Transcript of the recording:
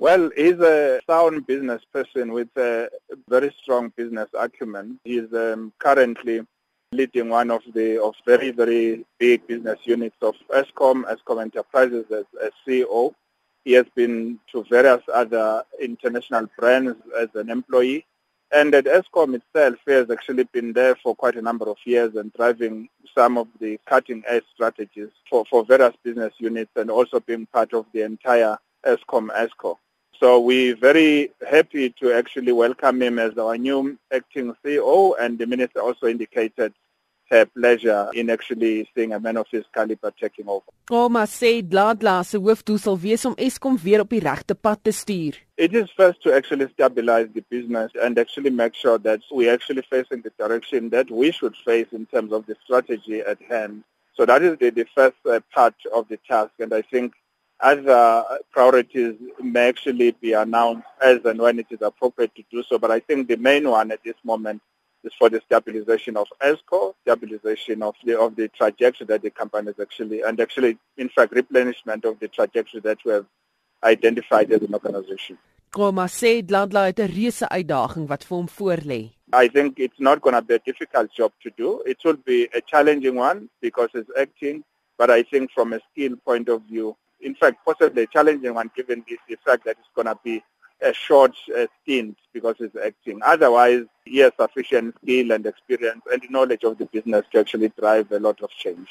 Well, he's a sound business person with a very strong business acumen. He's um, currently leading one of the of very very big business units of Eskom, Eskom Enterprises as, as CEO. He has been to various other international brands as an employee. And at Eskom itself, he has actually been there for quite a number of years and driving some of the cutting-edge strategies for, for various business units and also being part of the entire Eskom ESCO. So we're very happy to actually welcome him as our new acting CEO and the minister also indicated her pleasure in actually seeing a man of his caliber taking over. Qoma sê Dladla se hoofdoel sal wees om Eskom weer op die regte pad te stuur. It is first to actually stabilize the business and actually make sure that we're actually facing the direction that we should face in terms of the strategy at hand. So that is the, the first uh, part of the task and I think other priorities may actually be announced as and when it is appropriate to do so. But I think the main one at this moment is for the stabilization of ESCO, stabilization of the of the trajectory that the company is actually, and actually, in fact, replenishment of the trajectory that we have identified as an organization. Qoma sê Dladla het 'n reuse uitdaging wat vir hom voorlê. I think it's not going to be a difficult job to do. It will be a challenging one because it's acting, but I think from a skill point of view, in fact, possibly a challenging one given this, the fact that it's going to be a short uh, stint because he's acting. Otherwise, he has sufficient skill and experience and knowledge of the business to actually drive a lot of change.